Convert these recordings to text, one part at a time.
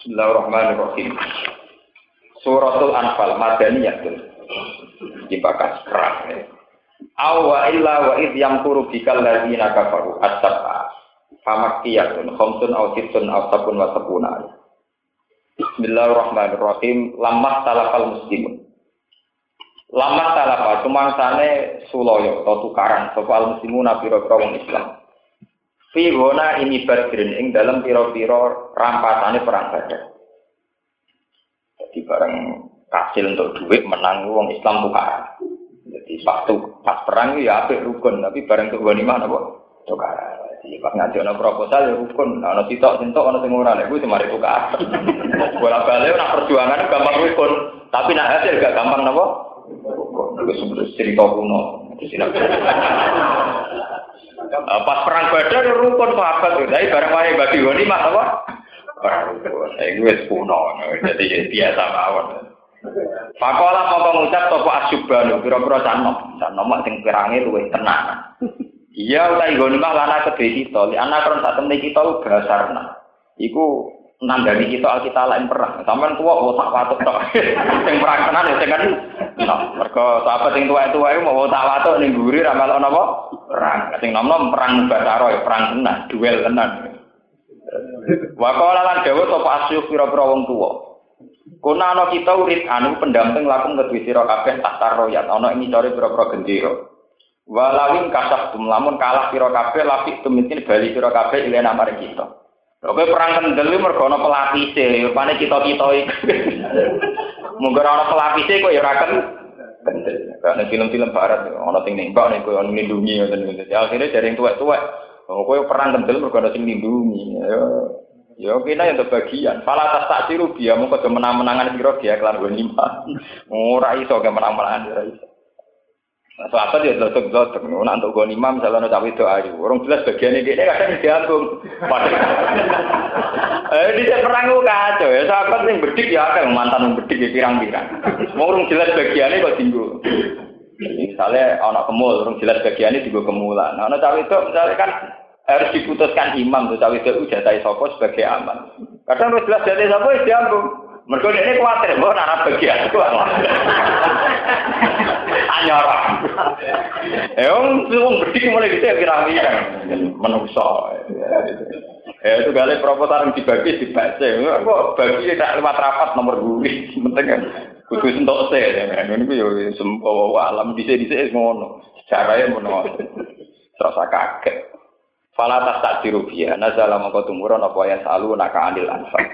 Bismillahirrahmanirrahim. Suratul Anfal Madaniyah dibakas. Ya. Awa illa wa id yang kuru bikal ladina kafaru as-sab'a. Famakiyatun khamsun aw sittun aw sabun wa sabuna. Bismillahirrahmanirrahim. Lamah talafal muslimun. Lamah talafa sumangsane suloyo atau tukaran sapa al muslimun pira-pira wong Islam. Fi ini badrin ing dalam pira-pira rampasane perang Badar. Jadi bareng hasil untuk duit menang wong Islam tukaran. Jadi waktu pas perang ya apik rukun, tapi bareng untuk ghanimah napa? Tukaran. Jadi pas ngaji ana proposal ya rukun, ana sitok sintok ana sing ora lek kuwi semari tukar. Bola balik nak perjuangan gampang rukun, tapi nak hasil gak gampang napa? Rukun. Itu cerita kuno. Pas perang Badar rukun sahabat tuh. Tapi bareng wae bagi ghanimah apa? Perang rukun. Saya gue kuno. Jadi biasa mawon. Pakola mau mengucap toko asyubanu, kira-kira canom, canom sing pirangi luwih tenang. Iya utai ghanimah lana kedhe kita, li anak kan sak temne kita basarna. Iku nandani kita kita lain perang. Sampeyan tuwa oh tak watuk tok. Sing perang tenan ya sing kan. Nah, mergo sahabat sing tuwa-tuwa iku mau tak watuk ning guri ra melok? Perang. Sing nom-nom perang bataro ya perang tenan, duel tenan. Wa qala lan dawa sapa asyuk pira-pira wong tuwa. Kuna ana kita urit anu pendamping lakum kedue sira kabeh tak taroyat ana ing cari pira-pira gendera. Walawin kasah lamun kalah pira kabeh lapik tumitin bali pira kabeh ilena mari kita. Oke perang kendel mergo ana pelapise, rupane kita-kita iki. Mungkin ana pelapise kok ya ora kendel. Karena film-film barat ana sing nembak nek koyo nglindungi ngoten niku. Ya akhire jaring tuwek-tuwek. Oh koyo perang kendel mergo ana sing nglindungi. Ya Ya kena yang terbagian. Fala tas tak siru dia mau ke menang-menangan siro dia kelar lima. Ora iso ke menang-menangan iso. Sahabat ya lotok lotok, nak untuk gue imam misalnya nak cawe doa ayu, orang jelas bagian ini dia kadang diambung. Eh di perang gue kacau ya, sahabat yang berdik ya kan mantan yang berdik ya pirang-pirang. Mau orang jelas bagiannya kok tinggu. Misalnya anak kemul, orang jelas bagiannya juga kemulan. Nah, cawe itu misalnya kan harus diputuskan imam tuh cawe itu jatai sopo sebagai aman. Kadang harus jelas jatai sopo ya diambung. Mereka ini khawatir, bahwa anak bagian itu anyar. Eh, wong wong bedik mulai gitu ya kira-kira menungso. Ya itu kali proposal yang dibagi dibaca. Kok bagi tidak lewat rapat nomor gue. Penting kan. Kudu sentok se. Ini gue ya sempo alam bisa ngono. Caranya ngono. Terasa kaget. Falatas tak dirubia. Nazala mengko tumuron apa ya selalu naka anil anfal.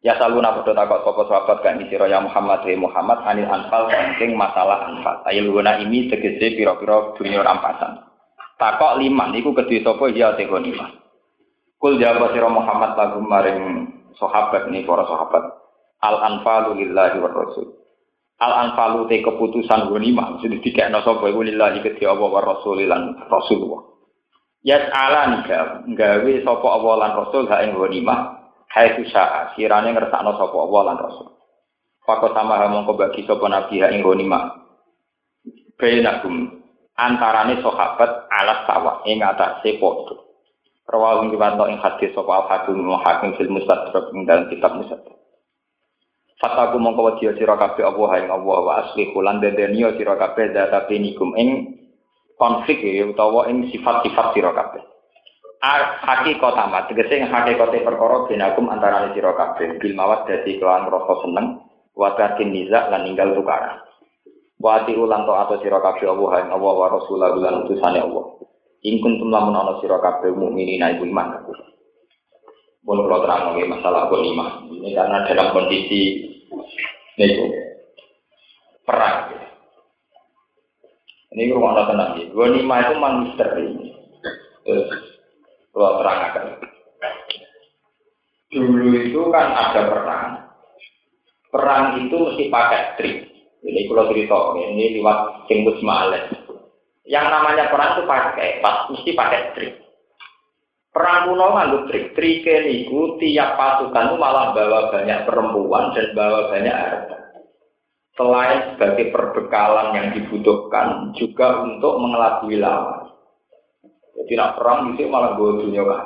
Ya saluna padha takok sapa sahabat kan sira ya Muhammad wa Muhammad anil anfal saking masalah anfal. Ayil guna ini tegese pira-pira dunya rampasan. Takok liman iku kedhe sapa ya te lima. Kul jawab sira Muhammad lagu maring sahabat nih para sahabat. Al anfalu lillahi wa rasul. Al anfalu te keputusan ghanimah mesti dikekno sapa iku lillahi kedhe Allah wa rasul lan rasulullah. Yas'alan gawe sapa Allah lan rasul ha ing ghanimah Hai sa'a sirane ngersakno sapa Allah lan Rasul. Fako sama mongko bagi sapa nabi ha ing ghanima. Bainakum antarane sahabat alas sawa ing atase padha. Rawahun riwanto ing hadis sapa al-hakim wa hakim fil mustadrak ing dalam kitab mustadrak. Fataku mongko wedi sira kabeh Allah ing Allah wa asli kulan dedenio sira kabeh data penikum ing konflik utawa ing sifat-sifat sira kabeh hakikat amat tegese hakikate perkara binakum antara sira kabeh. Bil mawat dadi kelawan rasa seneng wa tarkin niza lan ninggal tukaran. Wa ati ulang to atau sira kabeh Allah Allah wa rasulah lan utusane Allah. Ing kuntum lamun ana sira kabeh mukminina ibu iman pun kalau terang lagi masalah lima ini karena dalam kondisi ini perang. Ini rumah tenang ya lima itu misteri. Terus kalau terangkan. Dulu itu kan ada perang. Perang itu mesti pakai trik. Ini kalau cerita ini lewat Simbus Males. Yang namanya perang itu pakai, pas mesti pakai trik. Perang kuno nganggo trik. Trik itu tiap pasukan itu malah bawa banyak perempuan dan bawa banyak harta. Selain sebagai perbekalan yang dibutuhkan, juga untuk mengelabui lawan. Jadi nak perang itu malah gue dunia kan.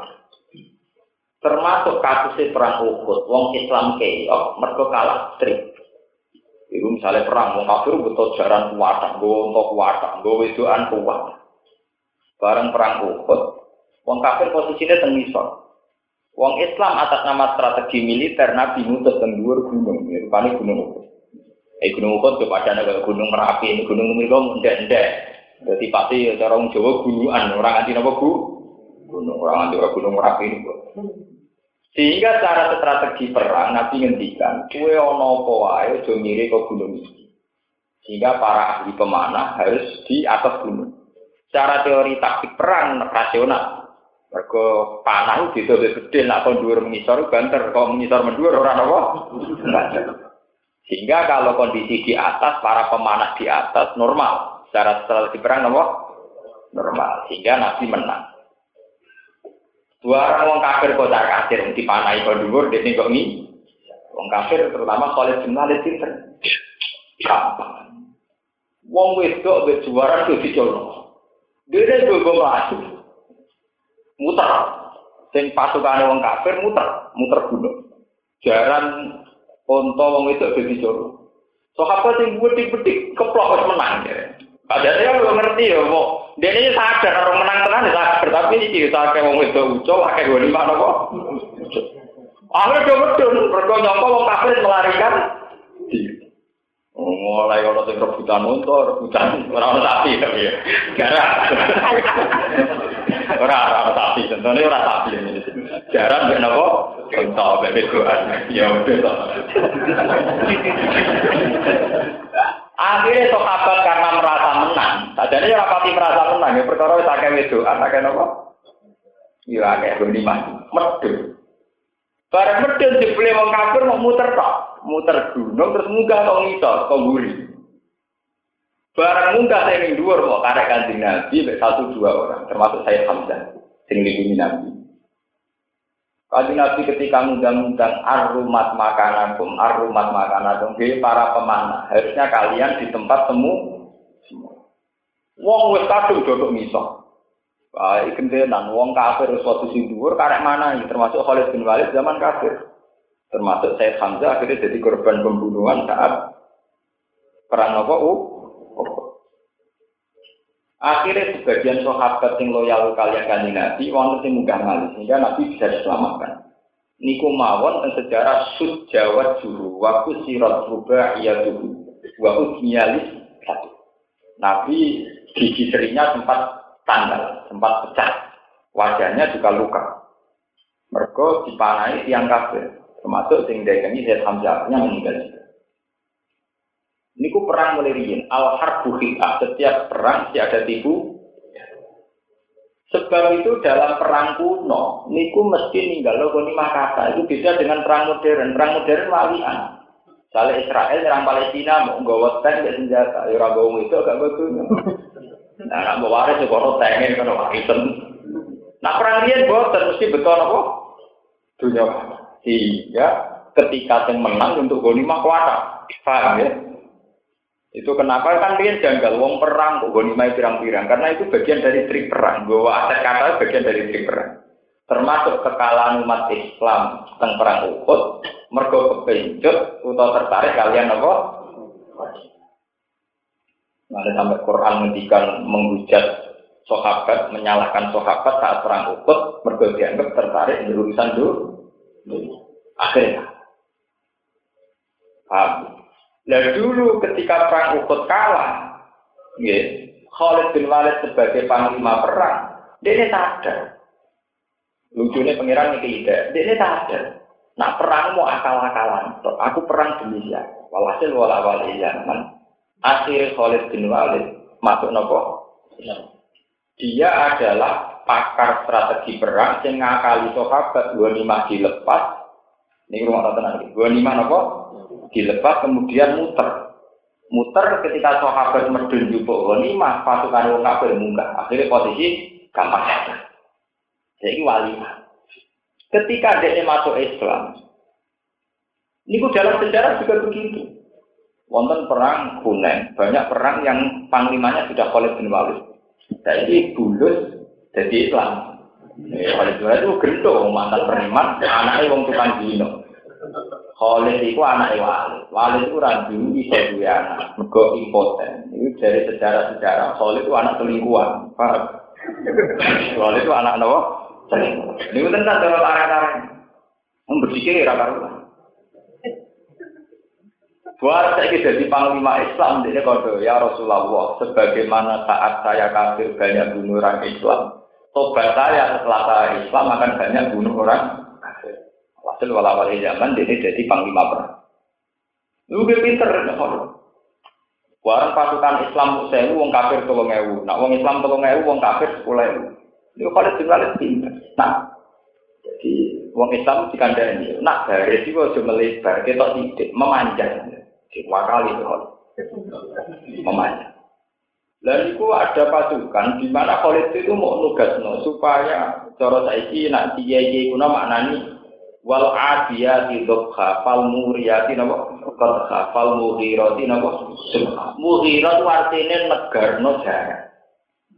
Termasuk kasus perang Uhud, wong Islam keok, mereka kalah trik. Itu misalnya perang, wong kafir betul jaran kuat, gue untuk kuat, gue wedoan kuat. Bareng perang Uhud, wong kafir posisinya tengisor. Wong Islam atas nama strategi militer Nabi ngutus teng gunung, ya rupane gunung Uhud. Eh gunung Uhud kepada ada gunung Merapi, gunung mereka ndek-ndek. Jadi pasti ya cara wong Jawa gunungan, orang anti napa bu? Gunung orang anti gunung Merapi ini. Sehingga cara strategi perang Nabi ngendikan, kue ono apa wae ke gunung iki. Sehingga para ahli pemanah harus di atas gunung. Cara teori taktik perang rasional. Mergo panah itu bisa gede nak kon dhuwur mengisor banter, kok mengisor mendur ora apa? Sehingga kalau kondisi di atas, para pemanah di atas normal. Secara strategi perang apa? Normal. Sehingga Nabi menang. Dua orang wong kafir kocar kafir dipanai kau dhuwur dene kok. Wong kafir terutama Khalid bin Walid pinter. Gampang. Wong wedok wis juara tuh dicolong. Dene gue maju. Muter. Sing pasukane wong kafir muter, muter gunung. Jaran onto wong wedok dadi colong. Sahabat sing betik-betik keplok menang. Padahal dia belum ngerti ya, mau dia ini sadar orang menang tenan sadar, tapi ini kita kayak mau itu ucol, kayak gue lima nopo. Akhirnya dia betul, mereka nyongkol mau kafir melarikan Oh, mulai orang yang rebutan untuk rebutan orang sapi tapi ya, garang. Orang orang sapi, tentunya orang sapi ini. Jarang nggak nopo, untuk bebegoan, ya udah. Akhirnya sahabat menang, tadinya ya rapati merasa menang, ya perkara wis akeh wedoan, akeh napa? Ya akeh mah medun. Barang medun dibeli wong kafir mau muter tok, muter gunung terus munggah tok ngisor, tok mburi. Barang munggah sing ning dhuwur kok karek Kanjeng Nabi satu dua orang, termasuk saya Hamzah sing nglindungi Nabi. Kaji Nabi ketika ngundang-undang arumat makanakum, arumat makanakum, jadi para pemanah, harusnya kalian di tempat temu Wong wis kadung dodok miso. Baik kentenan wong kafir suatu sing dhuwur karek mana termasuk Khalid bin Walid zaman kafir. Termasuk Said Hamzah akhirnya jadi korban pembunuhan saat perang apa? Uh, Akhirnya sebagian sahabat yang loyal kalian kan Nabi, wonten sing munggah malih sehingga Nabi bisa diselamatkan. Niku mawon dan sejarah sud Jawa juru wa kusirat rubah iya tuhu wa udmiyalis satu. Nabi gigi serinya sempat tanggal, sempat pecah. Wajahnya juga luka. Mereka dipanai tiang kafir, termasuk sing dagangi Zaid Hamzahnya meninggal juga. Niku perang melirian, al harbu setiap perang si ada tipu. Sebab itu dalam perang kuno, niku mesti ninggal lo lima kata. Itu bisa dengan perang modern. Perang modern walian. Soalnya Israel nyerang Palestina mau nggak tank nggak senjata, ya ragu itu agak betul. Nah, nak bawa waris juga tank kan warisan. Nah perang dia boten mesti betul apa? Dunia Sehingga ketika yang menang untuk lima kuasa, paham ya? Itu kenapa kan dia janggal wong perang kok gonimai pirang-pirang karena itu bagian dari trik perang. Bahwa aset kata bagian dari trik perang. Termasuk kekalahan umat Islam tentang perang Uhud, mergo kepencut atau tertarik kalian apa? Ada sampai Quran menghentikan menghujat sahabat, menyalahkan sahabat saat perang Uhud, mergo dianggap tertarik di urusan dulu. Akhirnya, paham? Nah dulu ketika perang Uhud kalah, ya, Khalid bin Walid sebagai panglima perang, dia ini sadar. Lucunya pengiran ini tidak, dia ini sadar. Nah perang mau akal-akalan, aku perang demi ya. Walhasil wala wali zaman. Akhirnya Khalid bin Walid masuk nopo. Dia adalah pakar strategi perang yang ngakali sahabat dua lima dilepas. Ini rumah tenang, dua lima nopo dilepas kemudian muter. Muter ketika sahabat medun jupuk ghanimah, pasukan wong kafir munggah. Akhirnya posisi gampang saja. Jadi wali. Ketika dia masuk Islam, ini dalam sejarah juga begitu. Wonten perang Hunain, banyak perang yang panglimanya sudah Khalid bin Walid. Jadi bulus jadi Islam. Khalid bin Walid itu gendong mantan preman, anaknya wong tukang dino. Khalid itu anak Walid. Walid itu randu bisa dua anak. Impoten. Itu dari sejarah-sejarah. Khalid itu anak selingkuhan. Khalid itu anak? Selingkuhan. Ini tentang dalam arah-arah. Membersihkan raka-raka. Buat saya jadi panglima Islam, ini kode ya Rasulullah. Sebagaimana saat saya kafir banyak bunuh orang Islam, tobat saya setelah saya Islam akan banyak bunuh orang kafir. Hasil walawal zaman ini jadi panglima perang. Lu pinter, Warang pasukan Islam saya wong kafir tolong ewu, nak wong Islam tolong ewu, wong kafir sepuluh ewu. Itu kalau tinggal pinter. Nah, jadi wong Islam dikandani, nak dari itu aja melebar, kita tidak memanjang. Dua kali itu memanjang. Lalu itu ada pasukan di mana Khalid itu mau nugas no, supaya cara saiki nak guna maknani wal adiyati dhokha fal muriyati napa? Qadha fal mughirati napa? Mughirat artine jarang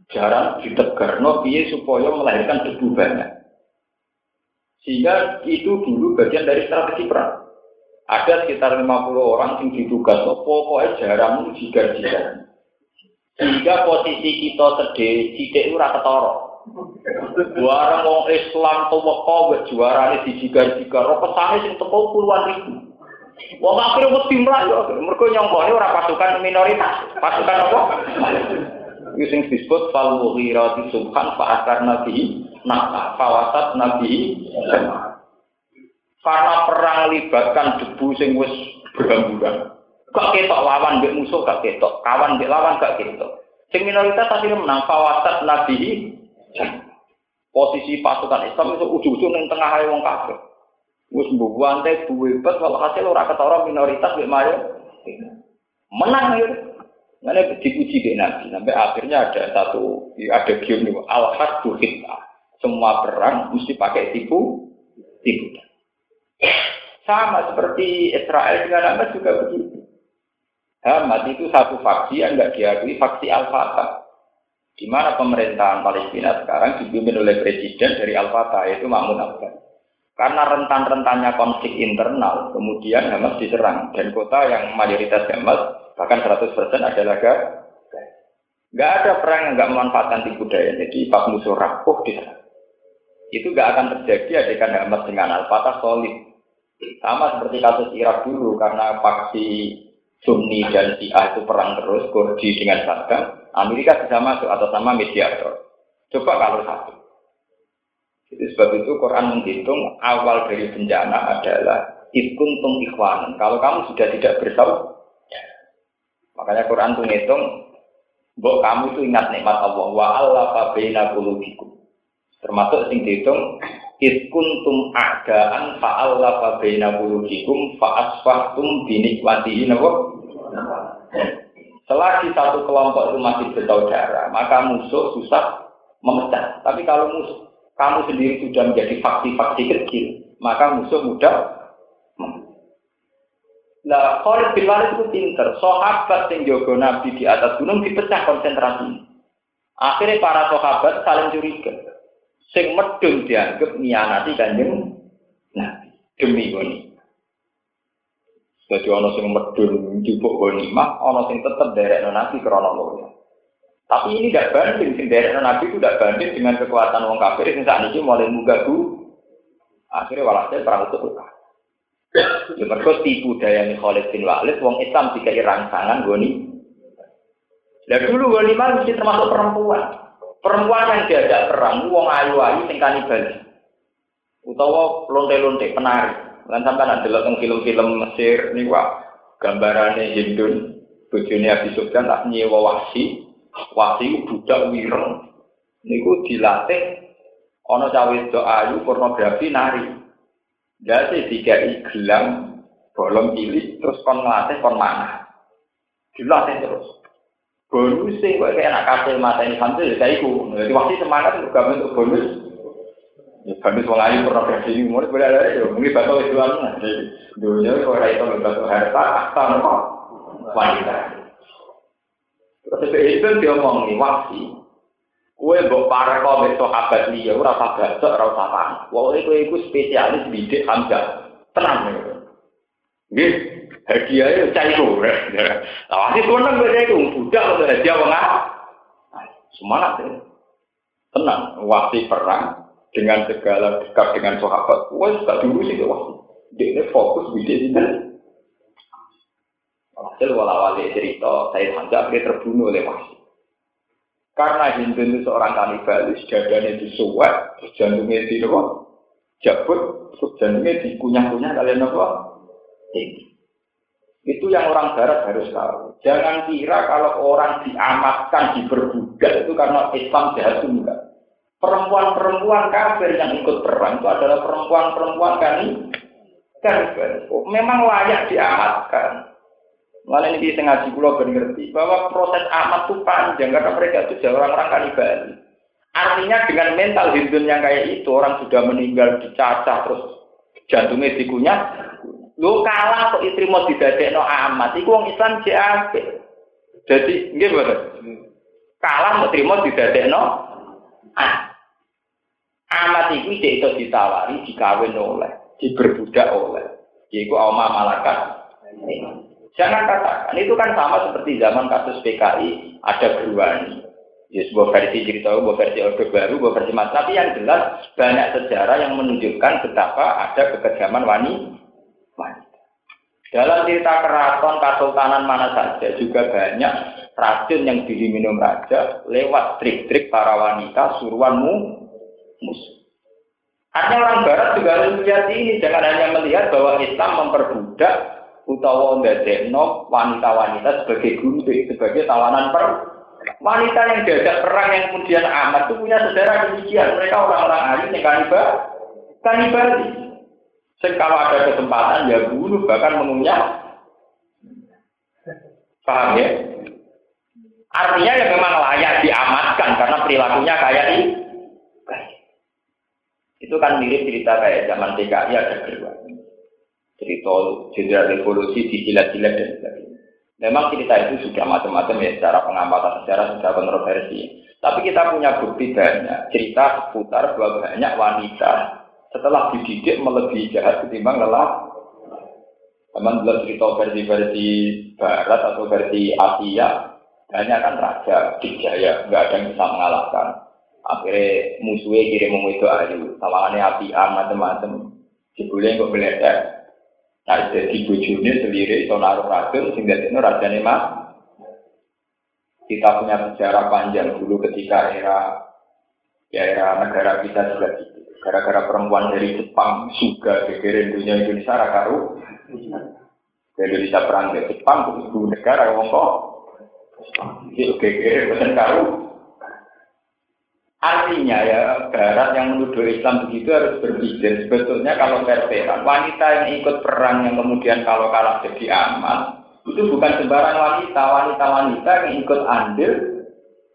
jarang ditegarno piye supaya melahirkan debu banyak. Sehingga itu dulu bagian dari strategi perang ada sekitar 50 orang yang ditugas, pokoknya jarang jigar-jigar. Sehingga posisi kita sedih, sidik ora ketara. Barang wong Islam teweka wis juarane dijigar-jigar, ora pesane sing teko puluhan ribu. Wong akhirnya mesti mlayu, mergo nyongkone ora pasukan minoritas, pasukan apa? Iki sing disebut fal mughirati subhan fa akar nabi nah fawasat nabi karena perang libatkan debu sing wis berhamburan. Gak ketok lawan mbek musuh gak ketok, kawan mbek lawan gak ketok. Sing minoritas menang fawasat nabi posisi pasukan Islam itu ujung-ujung ning tengah ae wong kafir. Wis mbuwante buwebet kalau hasil ora ketara minoritas mbek mayo. Menang ya. Mana dipuji di Nabi sampai akhirnya ada satu ada gium nih al hasbu Semua perang mesti pakai tipu tipu. Sama seperti Israel dengan Hamas juga begitu. Hamas itu satu faksi yang tidak diakui faksi Al-Fatah. Di mana pemerintahan Palestina sekarang dipimpin oleh presiden dari Al-Fatah, yaitu Mahmud Abbas. Karena rentan-rentannya konflik internal, kemudian Hamas diserang. Dan kota yang mayoritas Hamas, bahkan 100% adalah Gaza. Nggak ada perang yang nggak memanfaatkan tipu daya. Jadi Pak musuh rapuh di sana. Itu nggak akan terjadi adegan Hamas dengan Al-Fatah solid. Sama seperti kasus Irak dulu karena faksi Sunni dan Syiah itu perang terus, Kurdi dengan Saddam, Amerika bisa masuk atau sama mediator. Coba kalau satu. Itu sebab itu Quran menghitung awal dari bencana adalah tung ikhwan. Kalau kamu sudah tidak bersaudara, makanya Quran tuh ngitung, Mbok kamu itu ingat nikmat Allah wa Allah baina Termasuk sing dihitung Iskuntum a'daan fa'alla fa baina qulubikum fa asfahtum bi nikmatihi napa? Selagi satu kelompok itu masih bersaudara, maka musuh susah memecah. Tapi kalau musuh kamu sendiri sudah menjadi faksi-faksi kecil, maka musuh mudah Nah, Khalid bin Walid itu pinter. Sahabat yang jaga Nabi di atas gunung dipecah konsentrasi. Akhirnya para sahabat saling curiga sing medun dianggap nianati kanjeng Nabi demi goni. Jadi ono sing medun dibuk goni mah, ono sing tetep derek Nabi krono loya. Tapi ini tidak banding, sing derek Nabi itu tidak banding dengan kekuatan wong kafir sing saat ini mulai mugabu. Akhirnya walhasil perang itu buka. Ya mereka tipu daya Khalid bin Walid, wong Islam jika rangsangan goni. Dan dulu goni mah mesti termasuk perempuan. Perempuan yang diajak perang, wong ayu-ayu sing kanibal. Utawa lonte-lonte penari. Lan sampean delok teng film-film Mesir niku gambarane Hindun, bojone Abi Sufyan tak nyewa wasi. Wasi budak wireng. Niku dilatih ana cawe ayu pornografi nari. Jadi tiga gelang bolong cilik terus kon ngelatih kon. Dilatih terus bonus sih kok kayak anak kasih mata ini santri ya saya ikut. Jadi waktu semangat untuk kami bonus. Ya bonus wong pernah versi ini mulai boleh ada ya. Mungkin bakal jual nanti dunia kalau itu bakal harta akta nopo? Wanita. Terus itu dia ngomong nih Kue mbok para kok mbek sahabat liya ora usah bacok ora usah iku spesialis bidik Hamzah. Tenang ya. Hadiah itu cai ku. Lah wis seneng kowe iku budak kok hadiah wong Semangat ya. Tenang, wasi perang dengan segala dekat dengan sahabat. Gak dulu sih wasi. Dia fokus bidik itu. Hasil wala-wali cerita, saya Hamzah terbunuh oleh wasi. Karena Hindu itu seorang kanibalis, dadanya disuwek, terus jantungnya di? Jabut, terus jantungnya dikunyah-kunyah kalian apa? Tinggi. Itu yang orang barat harus tahu. Jangan kira kalau orang diamatkan, diperbudak itu karena Islam jahat enggak. Perempuan-perempuan kafir yang ikut perang itu adalah perempuan-perempuan kan kan memang layak diamatkan. Malah ini ngaji pulau ngerti bahwa proses amat itu panjang karena mereka itu orang-orang kanibal. Artinya dengan mental Hindu yang kayak itu orang sudah meninggal dicacah terus jantungnya dikunyah. Lu kalah kok istri mau no amat, itu orang Islam JAP. Jadi gimana? Kalah mau terima no ah. Amat itu dia itu ditawari, dikawin oleh, diberbudak oleh. Yaitu Oma Malakat. Jangan katakan, itu kan sama seperti zaman kasus PKI, ada Berwani. Ya, sebuah versi cerita, sebuah versi orde baru, sebuah versi mas. Tapi yang jelas banyak sejarah yang menunjukkan betapa ada kekejaman wanita. Dalam cerita keraton kesultanan mana saja juga banyak racun yang diminum raja lewat trik-trik para wanita suruhanmu musuh. Artinya orang Barat juga harus melihat ini, jangan hanya melihat bahwa Islam memperbudak utawa ndadekno wanita-wanita sebagai gunting, sebagai tawanan per wanita yang diajak perang yang kemudian amat itu punya saudara demikian mereka orang-orang alim yang kanibal kanibal kalau ada kesempatan ya bunuh bahkan mengunyah paham ya artinya ya memang layak diamatkan karena perilakunya kayak ini itu kan mirip cerita kayak zaman TKI ada kedua cerita jenderal revolusi di jilat-jilat dan sebagainya. Memang cerita itu sudah macam-macam ya secara pengamatan sejarah sudah kontroversi. Tapi kita punya bukti banyak cerita seputar bahwa banyak wanita setelah dididik melebihi jahat ketimbang lelah. Teman belum cerita versi-versi Barat atau versi Asia, banyak kan raja dijaya, nggak ada yang bisa mengalahkan. Akhirnya musuhnya kirim itu ayu, tawangannya api macam-macam. Jebulnya kok beledak, Nah, jadi bujurnya sendiri, itu naruh racun, sehingga itu rajanya mas. Kita punya sejarah panjang dulu ketika era era negara kita gitu. Gara-gara perempuan dari Jepang juga geger dunia Indonesia rakaru. Indonesia perang ke Jepang, ibu negara wong kok. Itu geger bukan karu. Artinya ya Barat yang menuduh Islam begitu harus berpikir sebetulnya kalau veteran wanita yang ikut perang yang kemudian kalau kalah jadi aman itu bukan sembarang wanita wanita-wanita yang ikut andil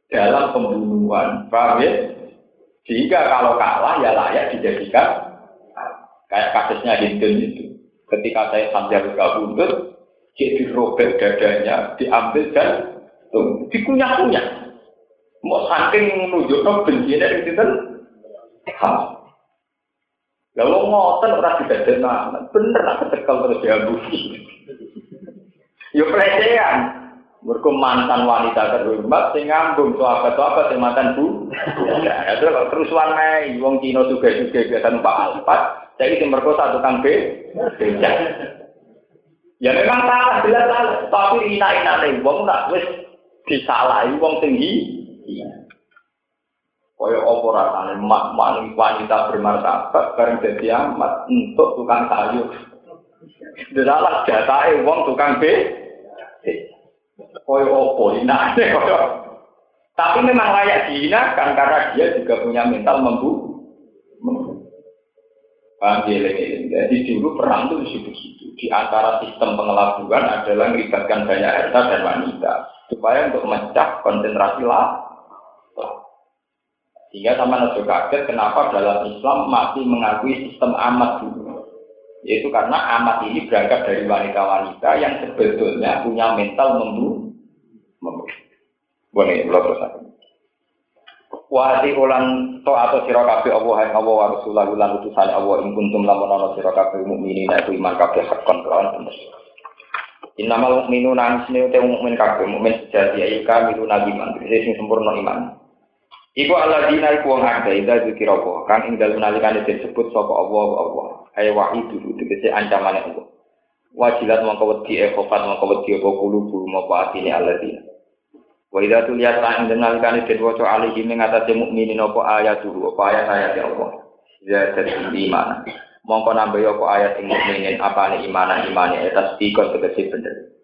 dalam pembunuhan paham ya? Sehingga kalau kalah ya layak dijadikan kayak kasusnya Hindu itu. Ketika saya sambil buka buntut, jadi dirobek dadanya, diambil dan dikunyah-kunyah. Mau saking nunjukno benci dari? Ham. Lalu ngotot ora didadekno, bener aku tekel terus diambusi. Yo pelecehan. Mergo mantan wanita terhormat sing ngambung sahabat-sahabat sing mantan bu. Ya, itu kerusuhan naik, wong Cina juga juga biasa numpak alpat, jadi sing merkosa tukang B. Ya memang salah, jelas salah, tapi ina-ina wong nak wis disalahi wong tinggi Iya. Kaya apa rasanya mak wanita bermartabat bareng jadi amat untuk tukang sayur. Dalam jatahe wong tukang B. Kaya apa inane kaya. Tapi memang layak dihinakan karena dia juga punya mental membu. Ya, Jadi dulu perang itu begitu. Di antara sistem pengelabuan adalah melibatkan banyak harta dan wanita. Supaya untuk mecah konsentrasi lah sehingga sama Nabi kaget kenapa dalam Islam masih mengakui sistem amat dulu. Yaitu karena amat ini berangkat dari wanita-wanita yang sebetulnya punya mental membunuh. Boleh, belum terus Wahai ulang to atau sira kabeh Allah yang Allah wa Rasulullah lan utusan Allah ing kuntum lamun ana sira kabeh mukminin iku iman kabeh hakon kelawan. Innamal mu'minuna ansine te mukmin kabeh mukmin sejati ayu kamilu nabi man sing sempurna iman. Iku alladzina iku wong akeh ida zikir apa kang ing dalem nalikane disebut sapa Allah Allah. Ayo wahidu tegese ancamane Allah. Wajilat mongko wedi e khofat mongko wedi apa kulubu mongko atine alladzina. Wa idza tuliyat lan denal kan den waca alihi ing atase mukminin apa ayat dulu apa ayat ayat ya Allah. Ya jadi iman. Mongko nambah apa ayat ing mukminin apa ne imanan imane etas dikon tegese bener.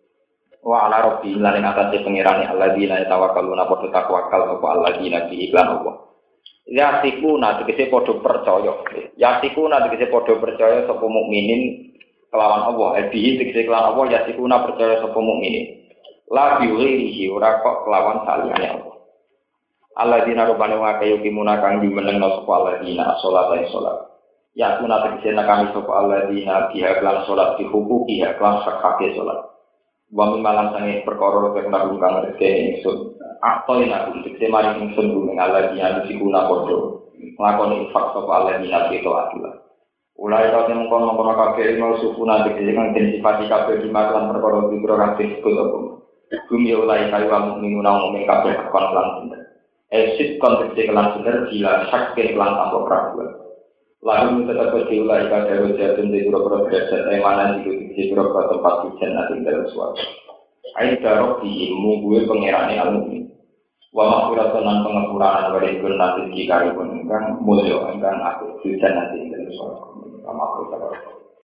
Wa ala rabbi lan ing atase pengirane alladzina tawakkaluna padha takwakal apa alladzina bi iklan Allah. Ya sikuna tegese padha percaya. Ya sikuna tegese padha percaya sapa mukminin kelawan Allah. Ebi tegese kelawan Allah ya sikuna percaya sapa mukminin la biwirihi ora kok kelawan saliyane Allah. Allah dina rubane wa kayu kimuna kang dimeneng no sapa Allah dina salat lan salat. Ya kuna tegese kami sapa Allah dina biha lan salat di hukuki ya lan sakake salat. Wa mimalan sange perkara kang nabi kang rezeki ingsun. Atau ina tegese mari ingsun gumeng Allah dina sikuna padha. Nglakoni infak sapa Allah dina itu atulah. Ulai kau temu kono kono kakek mau suku nanti kejadian dan sifat kabeh di makan perkara di kurang disebut apa. Gum ya ulai kali wa mukminu na mukmin kabeh kon lan bener. Esit konteks iki lan bener bila sakke lan tanpa keraguan. Lalu kita dapat diulai pada wajah tentang guru guru biasa temanan di guru guru tempat hujan nanti dalam suatu. Aida darok di ilmu gue pengerane alumni. Wa makfiratun an pengepuraan wa rizqun nanti jika ribun ingkang mulio ingkang aku kitchen nanti dalam suatu. Wa makfiratun an